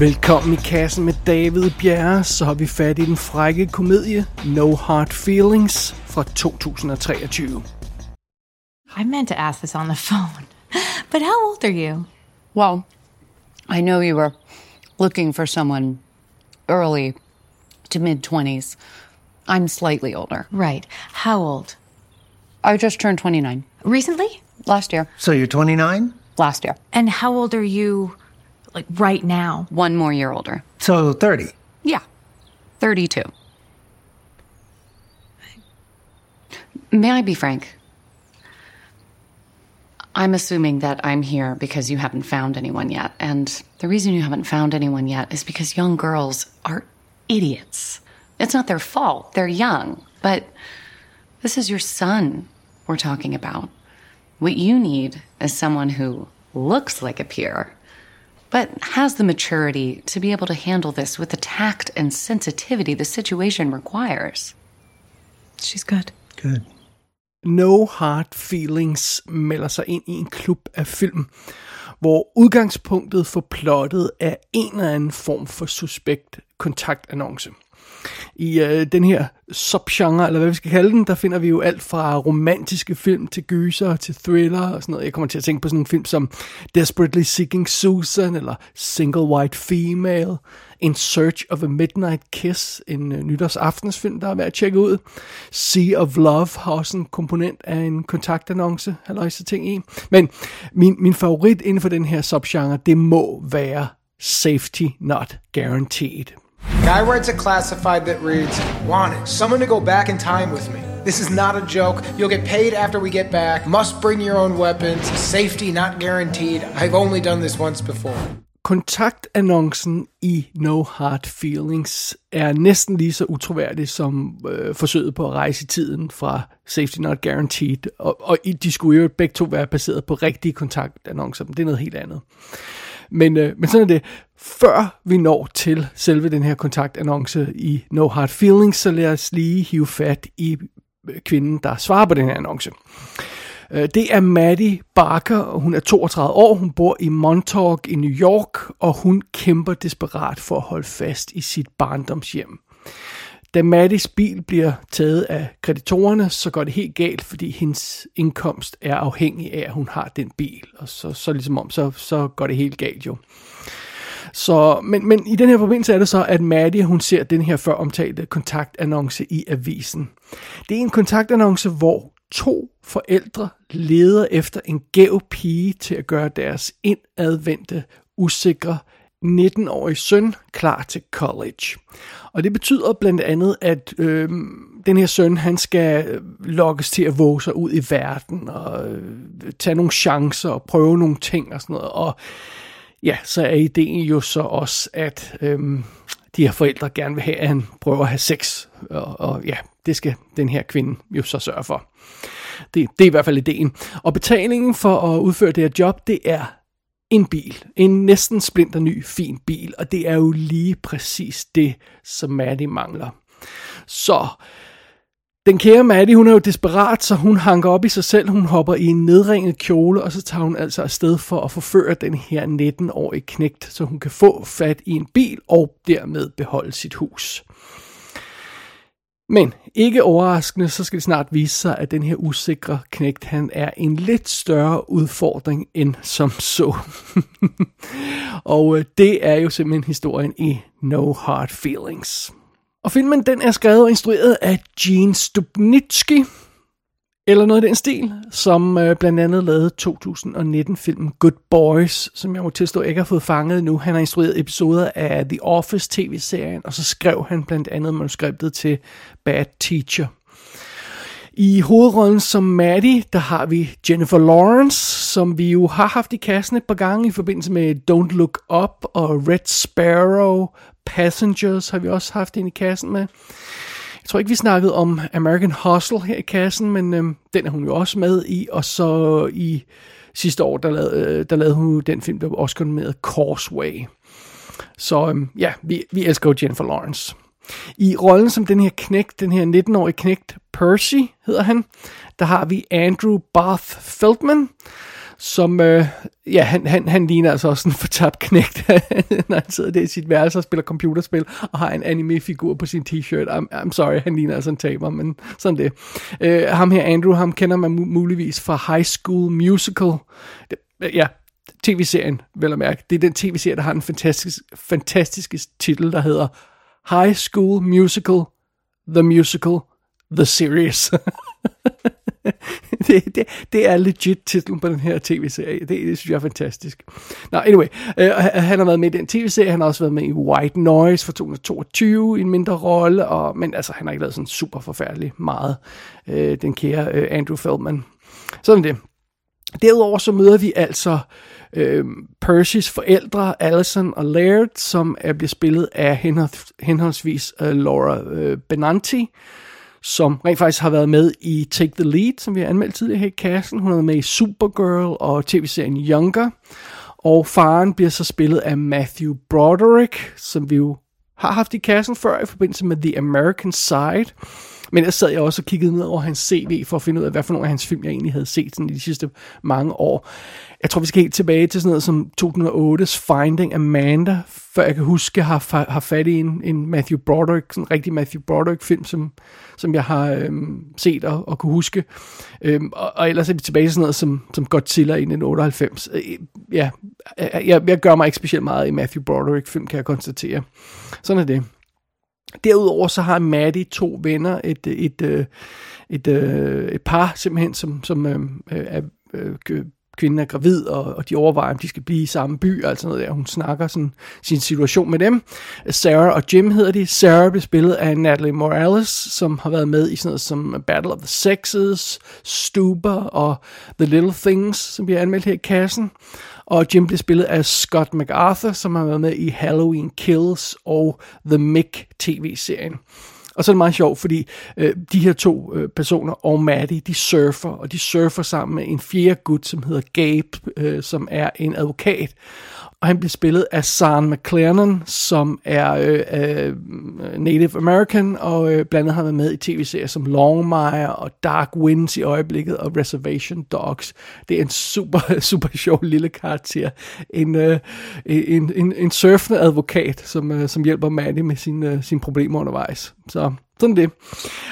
Velkommen i kassen med David Bjerre, så har vi fat i den frække komedie No Hard Feelings fra 2023. I meant to ask this on the phone, but how old are you? Well, I know you were looking for someone early to mid 20s. I'm slightly older. Right. How old? I just turned 29 Recently? last year. So you're 29? Last year. And how old are you, like, right now? One more year older. So 30. Yeah. 32. May I be frank? I'm assuming that I'm here because you haven't found anyone yet. And the reason you haven't found anyone yet is because young girls are idiots. It's not their fault. They're young. But this is your son we're talking about. What you need is someone who looks like a peer, but has the maturity to be able to handle this with the tact and sensitivity the situation requires. She's good. Good. No Hard Feelings melder sig ind i en klub af film, hvor udgangspunktet for plottet er en eller anden form for suspekt kontaktannonce. I øh, den her subgenre, eller hvad vi skal kalde den, der finder vi jo alt fra romantiske film til gyser til thriller og sådan noget. Jeg kommer til at tænke på sådan en film som Desperately Seeking Susan, eller Single White Female, In Search of a Midnight Kiss, en øh, nytårsaftensfilm, der er værd at tjekke ud. Sea of Love har også en komponent af en kontaktannonce, halløjse ting i. Men min, min favorit inden for den her subgenre, det må være Safety Not Guaranteed. Guy writes a classified that reads, Wanted, someone to go back in time with me. This is not a joke. You'll get paid after we get back. Must bring your own weapons. Safety not guaranteed. I've only done this once before. kontaktannoncen i No Hard Feelings er næsten lige så utroværdig som øh, forsøget på at rejse i tiden fra Safety Not Guaranteed, og, og i- de skulle jo begge to være baseret på rigtige kontaktannoncer, men det er noget helt andet. Men, øh, men sådan er det. Før vi når til selve den her kontaktannonce i No Hard Feelings, så lad os lige hive fat i øh, kvinden, der svarer på den her annonce. Øh, det er Maddie Barker, og hun er 32 år, hun bor i Montauk i New York, og hun kæmper desperat for at holde fast i sit barndomshjem. Da Maddys bil bliver taget af kreditorerne, så går det helt galt, fordi hendes indkomst er afhængig af, at hun har den bil. Og så, så ligesom om, så, så går det helt galt jo. Så, men, men i den her forbindelse er det så, at Maddie, hun ser den her før omtalte kontaktannonce i avisen. Det er en kontaktannonce, hvor to forældre leder efter en gæv pige til at gøre deres indadvendte, usikre 19-årig søn klar til college. Og det betyder blandt andet, at øh, den her søn, han skal øh, lokkes til at våge sig ud i verden og øh, tage nogle chancer og prøve nogle ting og sådan noget. Og ja, så er ideen jo så også, at øh, de her forældre gerne vil have, at han prøver at have sex. Og, og ja, det skal den her kvinde jo så sørge for. Det, det er i hvert fald ideen. Og betalingen for at udføre det her job, det er en bil. En næsten splinter ny, fin bil. Og det er jo lige præcis det, som Maddie mangler. Så den kære Maddie, hun er jo desperat, så hun hanker op i sig selv. Hun hopper i en nedringet kjole, og så tager hun altså afsted for at forføre den her 19-årige knægt, så hun kan få fat i en bil og dermed beholde sit hus. Men ikke overraskende, så skal det snart vise sig, at den her usikre knægt, han er en lidt større udfordring end som så. og øh, det er jo simpelthen historien i No Hard Feelings. Og filmen den er skrevet og instrueret af Gene Stupnitsky, eller noget af den stil, som øh, blandt andet lavede 2019-filmen Good Boys, som jeg må tilstå ikke har fået fanget nu. Han har instrueret episoder af The Office tv-serien, og så skrev han blandt andet manuskriptet til Bad Teacher. I hovedrollen som Maddie, der har vi Jennifer Lawrence, som vi jo har haft i kassen et par gange i forbindelse med Don't Look Up og Red Sparrow, Passengers har vi også haft ind i kassen med. Jeg tror ikke, vi snakkede om American Hustle her i kassen, men øhm, den er hun jo også med i. Og så i sidste år, der lavede, øh, der lavede hun den film, der var også med Causeway. Så øhm, ja, vi, vi elsker jo Jennifer Lawrence. I rollen som den her knægt, den her 19-årige knægt, Percy hedder han, der har vi Andrew Barth Feldman, som, øh, ja, han, han, han ligner altså også en fortabt knægt, når han sidder der i sit værelse og spiller computerspil, og har en anime-figur på sin t-shirt. I'm, I'm sorry, han ligner altså en taber, men sådan det. Øh, ham her, Andrew, ham kender man muligvis fra High School Musical. Det, øh, ja, tv-serien, vel at mærke. Det er den tv-serie, der har en fantastisk, fantastisk titel, der hedder High School Musical, The Musical, The Series. det, det, det er legit titlen på den her tv-serie. Det, det synes jeg er fantastisk. Nå, anyway. Øh, han har været med i den tv-serie. Han har også været med i White Noise fra 2022 i en mindre rolle. Og, men altså, han har ikke lavet sådan super forfærdelig meget. Øh, den kære øh, Andrew Feldman. Sådan det. Derudover så møder vi altså øh, Percys forældre, Allison og Laird, som er blevet spillet af henholdsvis øh, Laura øh, Benanti, som rent faktisk har været med i Take the Lead, som vi har anmeldt tidligere her i kassen. Hun har været med i Supergirl og tv-serien Younger. Og faren bliver så spillet af Matthew Broderick, som vi jo har haft i kassen før i forbindelse med The American Side. Men jeg sad jeg også og kiggede ned over hans CV for at finde ud af, hvad for nogle af hans film, jeg egentlig havde set sådan i de sidste mange år. Jeg tror, vi skal helt tilbage til sådan noget som 2008's Finding Amanda, før jeg kan huske, har, har fat i en, en Matthew Broderick, sådan en rigtig Matthew Broderick-film, som, som jeg har øhm, set og, og kunne huske. Øhm, og, og ellers er vi tilbage til sådan noget som, som Godzilla i 1998. Øh, ja, øh, øh, jeg, jeg gør mig ikke specielt meget i Matthew Broderick-film, kan jeg konstatere. Sådan er det. Derudover så har Maddie to venner, et, et, øh, et, et, et par simpelthen, som, som øh, er øh, kvinden er gravid, og, og de overvejer, om de skal blive i samme by, og sådan noget der. Hun snakker sådan sin situation med dem. Sarah og Jim hedder de. Sarah bliver spillet af Natalie Morales, som har været med i sådan noget som Battle of the Sexes, Stuber og The Little Things, som bliver anmeldt her i kassen. Og Jim bliver spillet af Scott MacArthur, som har været med i Halloween Kills og The Mick tv-serien. Og så er det meget sjovt, fordi øh, de her to øh, personer og Maddie, de surfer, og de surfer sammen med en fjerde gut, som hedder Gabe, øh, som er en advokat og han bliver spillet af Sean McLernan, som er øh, øh, Native American, og øh, blandt andet har været med i tv-serier som Longmire og Dark Winds i øjeblikket, og Reservation Dogs. Det er en super, super sjov lille karakter. En, øh, en, en, en surfende advokat, som, øh, som hjælper Maddie med sine, øh, sine problemer undervejs. Så sådan det.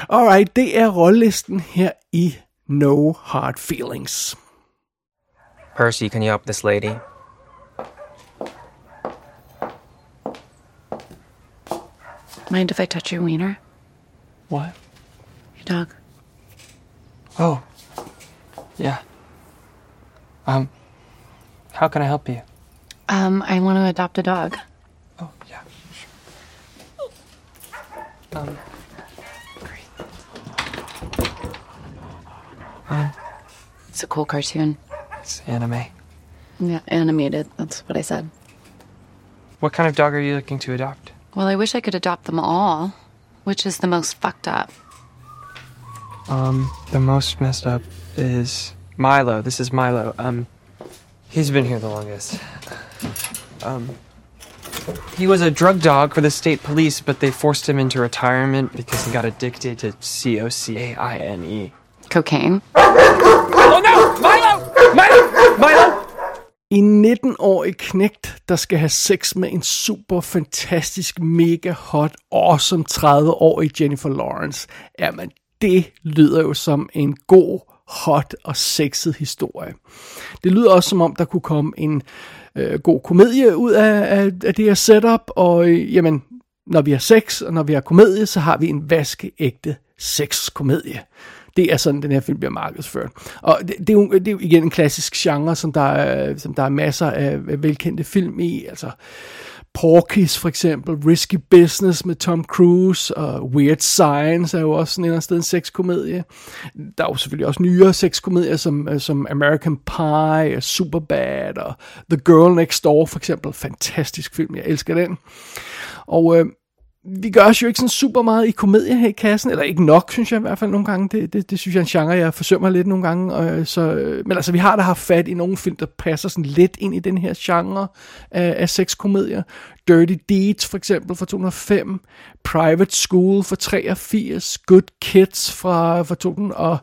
Alright, det er rollelisten her i No Hard Feelings. Percy, can you help this lady? Mind if I touch your wiener? What? Your dog. Oh. Yeah. Um, how can I help you? Um, I want to adopt a dog. Oh, yeah. Um, it's a cool cartoon. It's anime. Yeah, animated. That's what I said. What kind of dog are you looking to adopt? Well, I wish I could adopt them all. Which is the most fucked up? Um, the most messed up is Milo. This is Milo. Um, he's been here the longest. Um, he was a drug dog for the state police, but they forced him into retirement because he got addicted to C O C A I N E. Cocaine? Oh no! Milo! Milo! Milo! En 19-årig knægt, der skal have sex med en super fantastisk, mega hot, awesome 30-årig Jennifer Lawrence. Jamen, det lyder jo som en god, hot og sexet historie. Det lyder også som om, der kunne komme en øh, god komedie ud af, af, af det her setup, og øh, jamen, når vi har sex, og når vi har komedie, så har vi en vaskeægte sexkomedie. Det er sådan, den her film bliver markedsført. Og det, det, er, jo, det er jo igen en klassisk genre, som der er, som der er masser af velkendte film i. Altså Porky's for eksempel, Risky Business med Tom Cruise, og Weird Science er jo også sådan en eller anden sted en sexkomedie. Der er jo selvfølgelig også nyere sexkomedier, som, øh, som American Pie, og Superbad, og The Girl Next Door for eksempel. Fantastisk film, jeg elsker den. Og øh, vi gør os jo ikke sådan super meget i komedie her i kassen, eller ikke nok, synes jeg i hvert fald nogle gange. Det, det, det synes jeg er en genre, jeg forsømmer lidt nogle gange. Og øh, så, øh, men altså, vi har da haft fat i nogle film, der passer sådan lidt ind i den her genre af, af sexkomedier. Dirty Deeds for eksempel fra 2005, Private School fra 83, Good Kids fra, fra 2000 og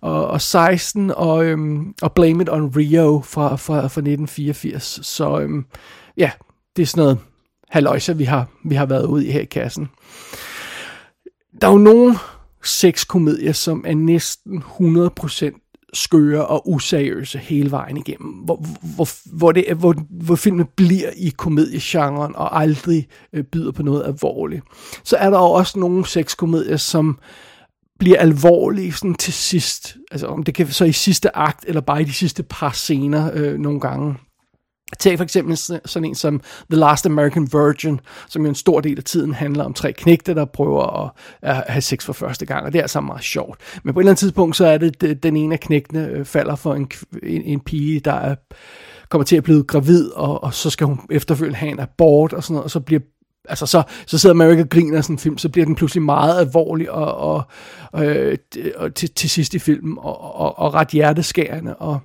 og, og 16 og, øhm, og Blame It on Rio fra, fra, fra 1984. Så øhm, ja, det er sådan noget haløjser, vi har, vi har været ude i her i kassen. Der er jo nogle sexkomedier, som er næsten 100% skøre og useriøse hele vejen igennem, hvor, hvor, hvor, det, hvor, hvor filmen bliver i komediegenren og aldrig øh, byder på noget alvorligt. Så er der også nogle sexkomedier, som bliver alvorlige sådan til sidst. Altså om det kan så i sidste akt, eller bare i de sidste par scener øh, nogle gange. Tag for eksempel sådan en som The Last American Virgin, som jo en stor del af tiden handler om tre knægte, der prøver at, have sex for første gang, og det er altså meget sjovt. Men på et eller andet tidspunkt, så er det, den ene af knægtene øh, falder for en, en, en pige, der er, kommer til at blive gravid, og, og så skal hun efterfølgende have en abort og sådan noget, og så bliver altså så, så sidder man jo ikke og griner sådan en film, så bliver den pludselig meget alvorlig og, og, øh, og, og til, til sidst i filmen, og, og, og ret hjerteskærende, og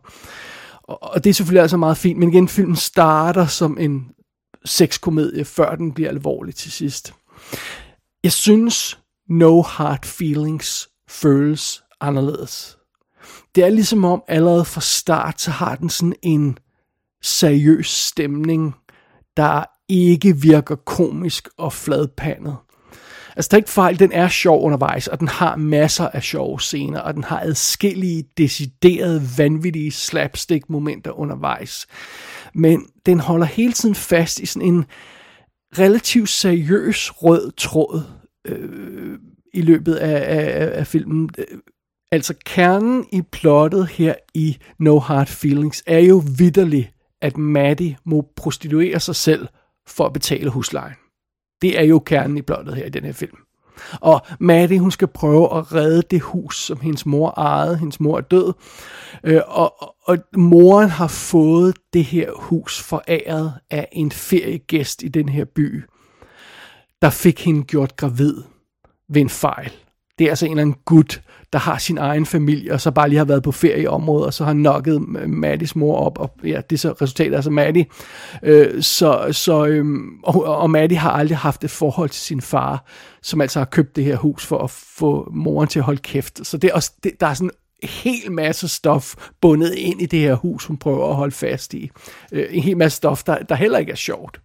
og, og det er selvfølgelig altså meget fint, men igen, filmen starter som en sexkomedie, før den bliver alvorlig til sidst. Jeg synes, No Hard Feelings føles anderledes. Det er ligesom om allerede fra start, så har den sådan en seriøs stemning, der ikke virker komisk og fladpandet. Altså, tag ikke fejl, den er sjov undervejs, og den har masser af sjove scener, og den har adskillige, deciderede, vanvittige slapstick-momenter undervejs. Men den holder hele tiden fast i sådan en relativt seriøs rød tråd øh, i løbet af, af, af filmen. Øh, altså kernen i plottet her i No Hard Feelings er jo vidderlig, at Maddie må prostituere sig selv for at betale huslejen. Det er jo kernen i plottet her i den her film. Og Maddie, hun skal prøve at redde det hus, som hendes mor ejede. Hendes mor er død. Øh, og, og, og moren har fået det her hus foræret af en feriegæst i den her by, der fik hende gjort gravid ved en fejl. Det er altså en eller anden gut, der har sin egen familie, og så bare lige har været på ferie i området, og så har nokket Mattis mor op, og ja, det er så resultatet altså Maddie. Øh, så, så, øh, og, og Maddie har aldrig haft et forhold til sin far, som altså har købt det her hus for at få moren til at holde kæft. Så det er også, det, der er sådan helt hel masse stof bundet ind i det her hus, hun prøver at holde fast i. Øh, en hel masse stof, der, der heller ikke er sjovt.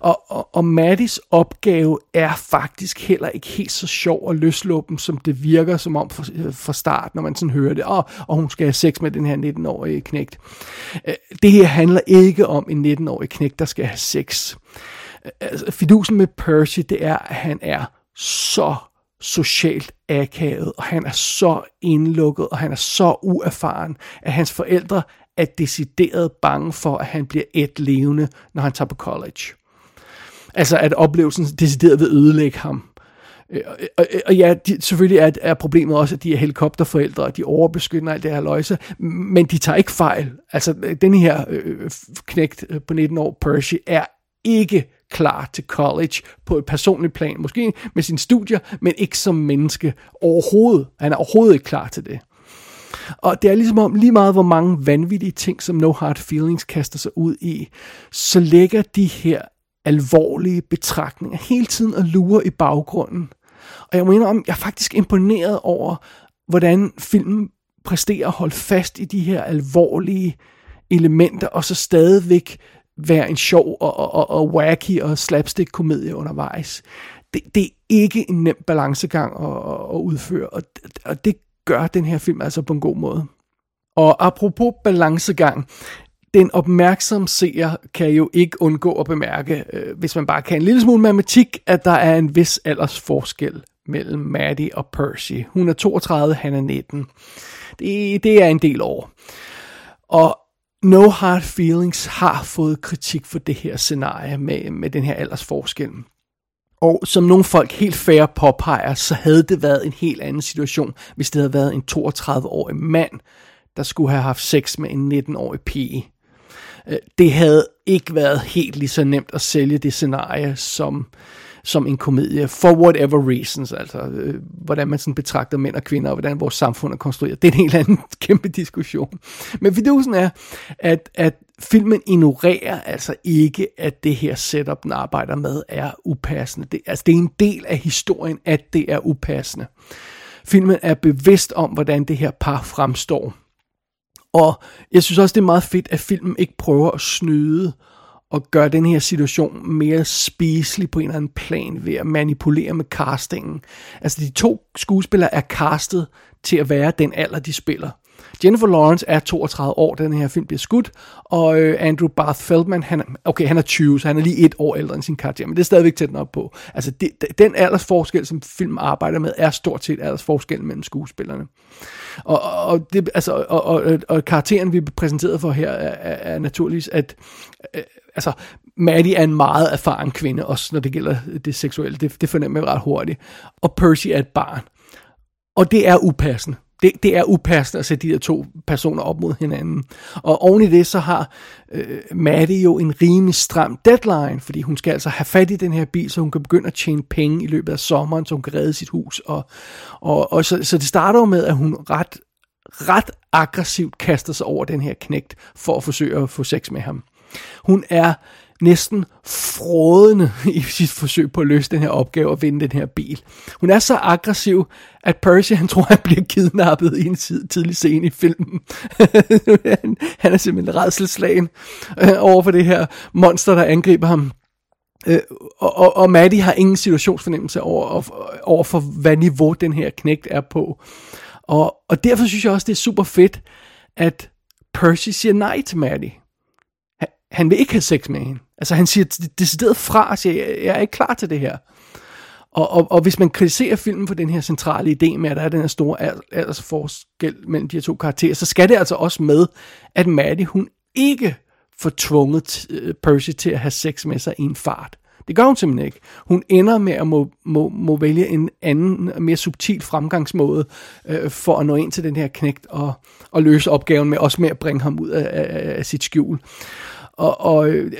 Og, og, og Mattis opgave er faktisk heller ikke helt så sjov og løsluppen, som det virker som om øh, fra, start, når man sådan hører det. Og, og hun skal have sex med den her 19-årige knægt. Øh, det her handler ikke om en 19-årig knægt, der skal have sex. Øh, altså, fidusen med Percy, det er, at han er så socialt akavet, og han er så indlukket, og han er så uerfaren, at hans forældre er decideret bange for, at han bliver et levende, når han tager på college. Altså at oplevelsen decideret vil ødelægge ham. Øh, og, og, og ja, de, selvfølgelig er, er problemet også, at de er helikopterforældre, og de overbeskytter alt det her løjse, men de tager ikke fejl. Altså, den her øh, knægt øh, på 19 år, Percy, er ikke klar til college på et personligt plan. Måske med sine studier, men ikke som menneske overhovedet. Han er overhovedet ikke klar til det. Og det er ligesom om, lige meget hvor mange vanvittige ting, som No Hard Feelings kaster sig ud i, så lægger de her alvorlige betragtninger hele tiden og lurer i baggrunden. Og jeg mener om, jeg er faktisk imponeret over, hvordan filmen præsterer at holde fast i de her alvorlige elementer, og så stadigvæk være en sjov og, og, og, og wacky og slapstick komedie undervejs. Det, det er ikke en nem balancegang at, at udføre, og, og det gør den her film altså på en god måde. Og apropos balancegang, den opmærksom seer kan jo ikke undgå at bemærke, øh, hvis man bare kan en lille smule matematik, at der er en vis aldersforskel mellem Maddie og Percy. Hun er 32, han er 19. Det, det er en del år. Og No Hard Feelings har fået kritik for det her scenarie med, med den her aldersforskel. Og som nogle folk helt færre påpeger, så havde det været en helt anden situation, hvis det havde været en 32-årig mand, der skulle have haft sex med en 19-årig pige. Øh, det havde ikke været helt lige så nemt at sælge det scenarie som, som en komedie, for whatever reasons, altså øh, hvordan man sådan betragter mænd og kvinder, og hvordan vores samfund er konstrueret. Det er en helt anden kæmpe diskussion. Men fidusen er, at, at filmen ignorerer altså ikke, at det her setup, den arbejder med, er upassende. Det, altså det er en del af historien, at det er upassende. Filmen er bevidst om, hvordan det her par fremstår. Og jeg synes også, det er meget fedt, at filmen ikke prøver at snyde og gøre den her situation mere spiselig på en eller anden plan ved at manipulere med castingen. Altså de to skuespillere er castet til at være den alder, de spiller. Jennifer Lawrence er 32 år, da den her film bliver skudt, og øh, Andrew Barth Feldman, han er, okay, han er 20, så han er lige et år ældre end sin karakter, men det er stadigvæk tæt nok på. Altså, det, den aldersforskel, som film arbejder med, er stort set aldersforskellen mellem skuespillerne. Og, og, det, altså, og, og, og karakteren, vi er præsenteret for her, er, er, er naturligvis, at øh, altså, Maddie er en meget erfaren kvinde, også når det gælder det seksuelle. Det, det fornemmer jeg ret hurtigt. Og Percy er et barn. Og det er upassende det, det er upassende at sætte de der to personer op mod hinanden. Og oven i det, så har øh, Maddie jo en rimelig stram deadline, fordi hun skal altså have fat i den her bil, så hun kan begynde at tjene penge i løbet af sommeren, så hun kan redde sit hus. Og, og, og så, så det starter jo med, at hun ret, ret aggressivt kaster sig over den her knægt, for at forsøge at få sex med ham. Hun er næsten frådende i sit forsøg på at løse den her opgave og vinde den her bil. Hun er så aggressiv, at Percy han tror, han bliver kidnappet i en tidlig scene i filmen. han er simpelthen redselslagen øh, over for det her monster, der angriber ham. Øh, og, og, og Maddie har ingen situationsfornemmelse over, over for, hvad niveau den her knægt er på. Og, og derfor synes jeg også, det er super fedt, at Percy siger nej til Maddie han vil ikke have sex med hende. Altså han siger decideret fra og siger, jeg, er ikke klar til det her. Og, og, og hvis man kritiserer filmen for den her centrale idé med, at der er den her store aldersforskel mellem de her to karakterer, så skal det altså også med, at Maddie, hun ikke får tvunget øh, Percy til at have sex med sig i en fart. Det gør hun simpelthen ikke. Hun ender med at må, må, må vælge en anden, mere subtil fremgangsmåde øh, for at nå ind til den her knægt og, og løse opgaven med også med at bringe ham ud af, af, af sit skjul. Og, og øh,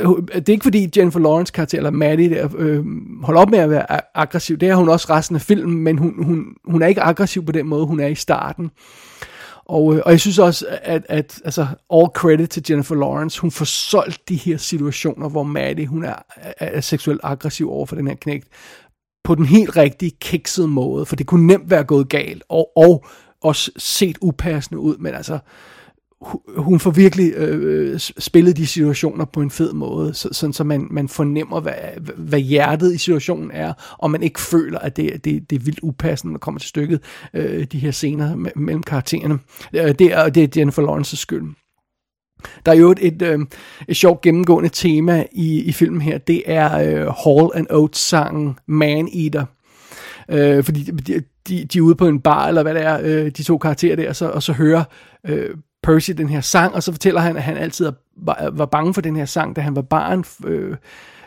øh, det er ikke fordi Jennifer Lawrence karakter, eller Maddie, der, øh, holder op med at være aggressiv. Det er hun også resten af filmen, men hun, hun, hun er ikke aggressiv på den måde, hun er i starten. Og, øh, og jeg synes også, at, at altså, all credit til Jennifer Lawrence, hun får solgt de her situationer, hvor Maddie, hun er, er seksuelt aggressiv over for den her knægt, på den helt rigtige, kiksede måde, for det kunne nemt være gået galt, og, og også set upassende ud, men altså, hun får virkelig øh, øh spillet de situationer på en fed måde, så, sådan så man, man fornemmer, hvad, hvad hjertet i situationen er, og man ikke føler, at det, det, det er vildt upassende, når kommer til stykket, øh, de her scener me- mellem karaktererne. Det, er, det er Jennifer Lawrence's skyld. Der er jo et, et, øh, et sjovt gennemgående tema i, i filmen her, det er øh, Hall and Oates sangen Man Eater. Øh, fordi de, de, de er ude på en bar, eller hvad det er, øh, de to karakterer der, så, og så hører øh, Percy den her sang, og så fortæller han, at han altid var, bange for den her sang, da han var barn. Øh, øh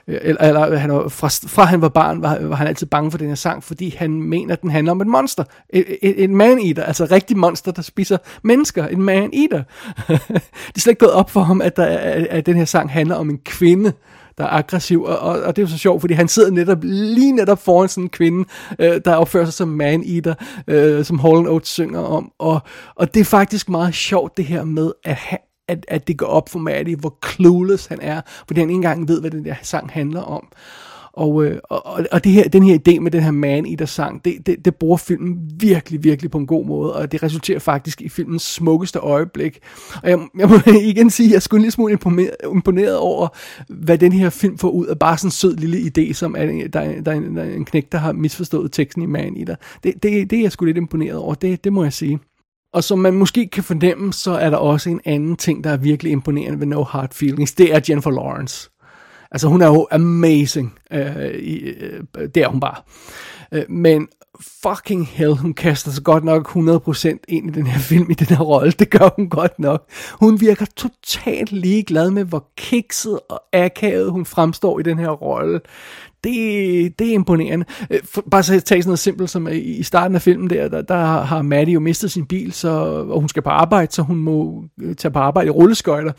eller, eller han var, fra, fra han var barn, var, var han altid bange for den her sang, fordi han mener, at den handler om et monster. En et, man-eater, altså et rigtig monster, der spiser mennesker. En man-eater. det er slet ikke gået op for ham, at, der, at, at den her sang handler om en kvinde, der er aggressiv, og, og, og det er jo så sjovt, fordi han sidder netop lige netop foran sådan en kvinde, øh, der opfører sig som man-eater, øh, som Holland Oates synger om, og, og det er faktisk meget sjovt det her med, at han, at, at det går op for Maddie, hvor clueless han er, fordi han ikke engang ved, hvad den der sang handler om. Og, øh, og, og det her, den her idé med den her man i der sang, det, det, det bruger filmen virkelig, virkelig på en god måde, og det resulterer faktisk i filmens smukkeste øjeblik. Og jeg, jeg må igen sige, at jeg skulle en lille smule imponeret, imponeret over, hvad den her film får ud af bare sådan en sød lille idé, som at der, der, der, der er en knæk, der har misforstået teksten i man i der. Det, det, det er jeg sgu lidt imponeret over, det, det må jeg sige. Og som man måske kan fornemme, så er der også en anden ting, der er virkelig imponerende ved No Hard Feelings. Det er Jennifer Lawrence. Altså hun er jo amazing. Øh, i, øh, det er hun bare. Øh, men fucking hell, hun kaster sig godt nok 100% ind i den her film, i den her rolle. Det gør hun godt nok. Hun virker totalt ligeglad med, hvor kikset og akavet hun fremstår i den her rolle det, det er imponerende. Øh, bare så tage sådan noget simpelt som øh, i starten af filmen der, der, der har Maddie jo mistet sin bil, så, og hun skal på arbejde, så hun må øh, tage på arbejde i rulleskøjter.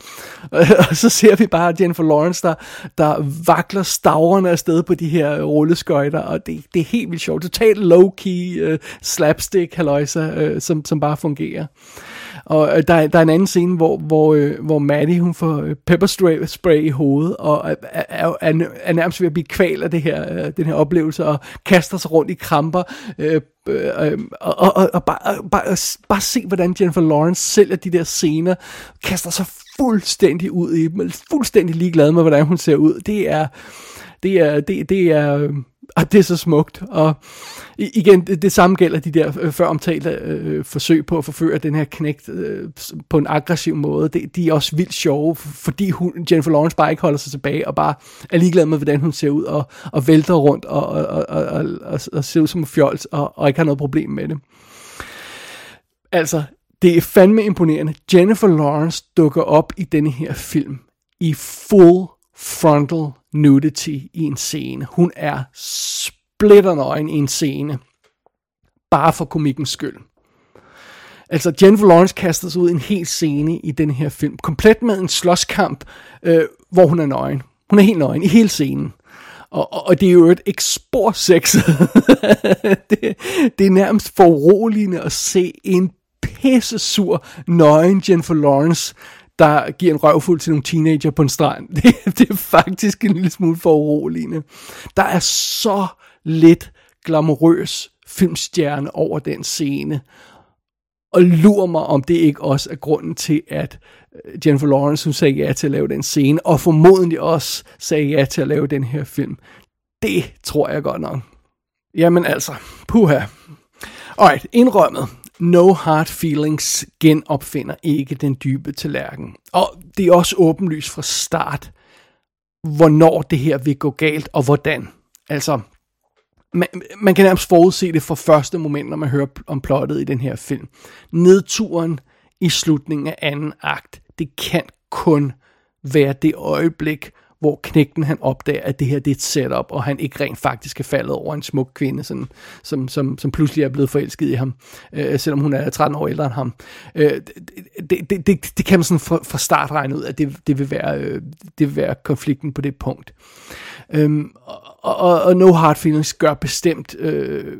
Og så ser vi bare Jennifer Lawrence, der, der vakler stavrene afsted på de her rulleskøjter, og det, det er helt vildt sjovt. Totalt low-key uh, slapstick, halløjsa, uh, som, som bare fungerer. Og øh, der, der er en anden scene, hvor, hvor, øh, hvor Maddie, hun får øh, pepper spray, spray i hovedet, og er, er, er, er nærmest ved at blive kval af det her, øh, den her oplevelse, og kaster sig rundt i kramper, øh, øh, øh, og, og, og, og bare, bare, bare se, hvordan Jennifer Lawrence sælger de der scener, kaster sig fuldstændig ud i dem, fuldstændig ligeglad med, hvordan hun ser ud. Det er, det er, det, det er, og det er så smukt. Og igen, det, det samme gælder de der øh, før omtalte øh, forsøg på at forføre den her knægt øh, på en aggressiv måde. Det, de er også vildt sjove, fordi hun, Jennifer Lawrence bare ikke holder sig tilbage, og bare er ligeglad med, hvordan hun ser ud, og, og vælter rundt, og, og, og, og, og, og ser ud som en fjols, og, og ikke har noget problem med det. Altså, det er fandme imponerende. Jennifer Lawrence dukker op i denne her film i full frontal nudity i en scene. Hun er splitternøgen i en scene. Bare for komikkens skyld. Altså, Jennifer Lawrence kaster sig ud i en hel scene i den her film. Komplet med en slåskamp, øh, hvor hun er nøgen. Hun er helt nøgen i hele scenen. Og, og, og det er jo et ekspor det, det er nærmest foruroligende at se en pisse sur, nøgen Jennifer Lawrence, der giver en røvfuld til nogle teenager på en strand. Det, det er faktisk en lille smule foruroligende. Der er så lidt glamourøs filmstjerne over den scene. Og lurer mig, om det ikke også er grunden til, at øh, Jennifer Lawrence hun sagde ja til at lave den scene, og formodentlig også sagde ja til at lave den her film. Det tror jeg godt nok. Jamen altså, puha. Alright, indrømmet. No Hard Feelings genopfinder ikke den dybe tallerken. Og det er også åbenlyst fra start, hvornår det her vil gå galt, og hvordan. Altså, man, man kan nærmest forudse det fra første moment, når man hører om plottet i den her film. Nedturen i slutningen af anden akt, det kan kun være det øjeblik, hvor knægten han opdager, at det her det er et setup, og han ikke rent faktisk er faldet over en smuk kvinde, sådan, som, som, som pludselig er blevet forelsket i ham, øh, selvom hun er 13 år ældre end ham. Øh, det, det, det, det kan man sådan fra, fra start regne ud, at det, det, vil være, øh, det vil være konflikten på det punkt. Øh, og, og, og No Hard Feelings gør bestemt... Øh,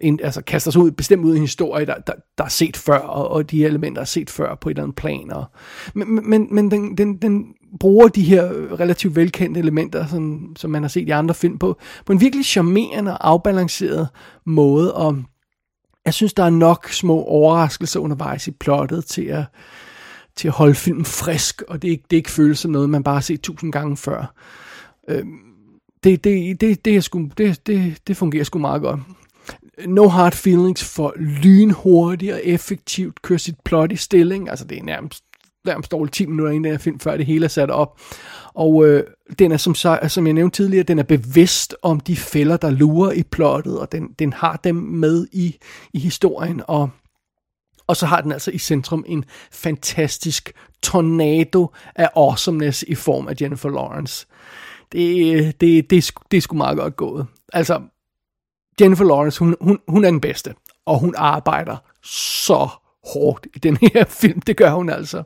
en, altså kaster sig ud, bestemt ud i en historie, der, der, der er set før, og, og de elementer er set før på et eller andet plan. Og, men men, men den, den, den bruger de her relativt velkendte elementer, som, som man har set i andre film på, på en virkelig charmerende og afbalanceret måde, og jeg synes, der er nok små overraskelser undervejs i plottet til at, til at holde filmen frisk, og det, det ikke føles som noget, man bare har set tusind gange før. Øh, det, det, det, det, er sgu, det, det, det fungerer sgu meget godt. No Hard Feelings for lynhurtigt og effektivt kører sit plot i stilling. Altså det er nærmest, nærmest dårligt 10 minutter inden den film, før det hele er sat op. Og øh, den er, som, så, altså, som jeg nævnte tidligere, den er bevidst om de fælder, der lurer i plottet, og den, den har dem med i, i historien, og og så har den altså i centrum en fantastisk tornado af awesomeness i form af Jennifer Lawrence. Det, øh, det, det, det er sgu meget godt gået. Altså, Jennifer Lawrence, hun, hun, hun er den bedste, og hun arbejder så hårdt i den her film. Det gør hun altså.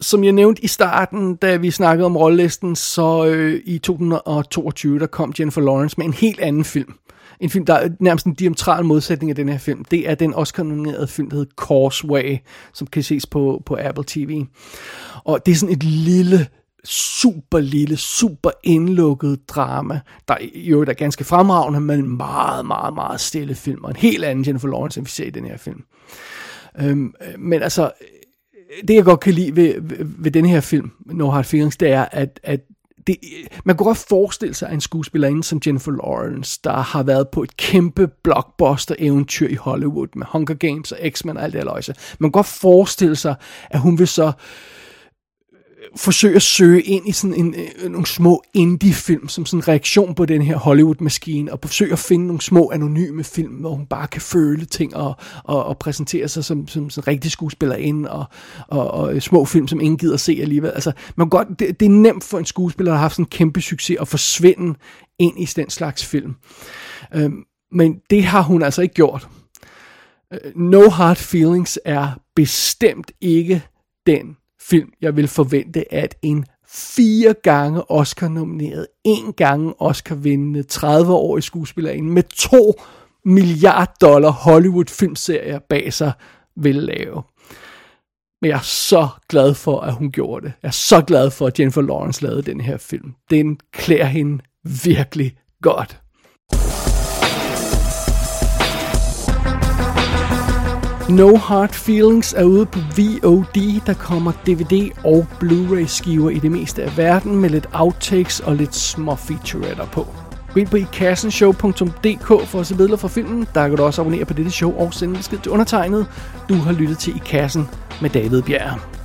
Som jeg nævnte i starten, da vi snakkede om rollelisten, så øh, i 2022, der kom Jennifer Lawrence med en helt anden film. En film, der er nærmest en diametral modsætning af den her film. Det er den Oscar-nominerede film, der hedder Causeway, som kan ses på, på Apple TV. Og det er sådan et lille super lille, super indlukket drama, der jo er ganske fremragende, men meget, meget, meget stille film, og en helt anden Jennifer Lawrence, end vi ser i den her film. Øhm, øh, men altså, øh, det jeg godt kan lide ved, ved, ved den her film, No Hard Feelings, det er, at, at det, øh, man kunne godt forestille sig en skuespillerinde som Jennifer Lawrence, der har været på et kæmpe blockbuster-eventyr i Hollywood med Hunger Games og X-Men og alt det her løjse. Man kunne godt forestille sig, at hun vil så øh, forsøge at søge ind i sådan en, øh, nogle små indie-film, som sådan en reaktion på den her Hollywood-maskine, og forsøge at finde nogle små anonyme film, hvor hun bare kan føle ting og, og, og præsentere sig som, som, som rigtig ind og, og, og øh, små film, som ingen gider se alligevel. Altså, man godt, det, det er nemt for en skuespiller, der har haft sådan en kæmpe succes, at forsvinde ind i den slags film. Øh, men det har hun altså ikke gjort. Øh, no Hard Feelings er bestemt ikke den film, jeg vil forvente, at en fire gange Oscar-nomineret, en gange Oscar-vindende 30-årig skuespillerinde med to milliard dollar Hollywood-filmserier bag sig vil lave. Men jeg er så glad for, at hun gjorde det. Jeg er så glad for, at Jennifer Lawrence lavede den her film. Den klæder hende virkelig godt. No Hard Feelings er ude på VOD. Der kommer DVD og Blu-ray skiver i det meste af verden med lidt outtakes og lidt små featuretter på. Gå ind på ikassenshow.dk for at se billeder fra filmen. Der kan du også abonnere på dette show og sende besked til undertegnet. Du har lyttet til I Kassen med David Bjerg.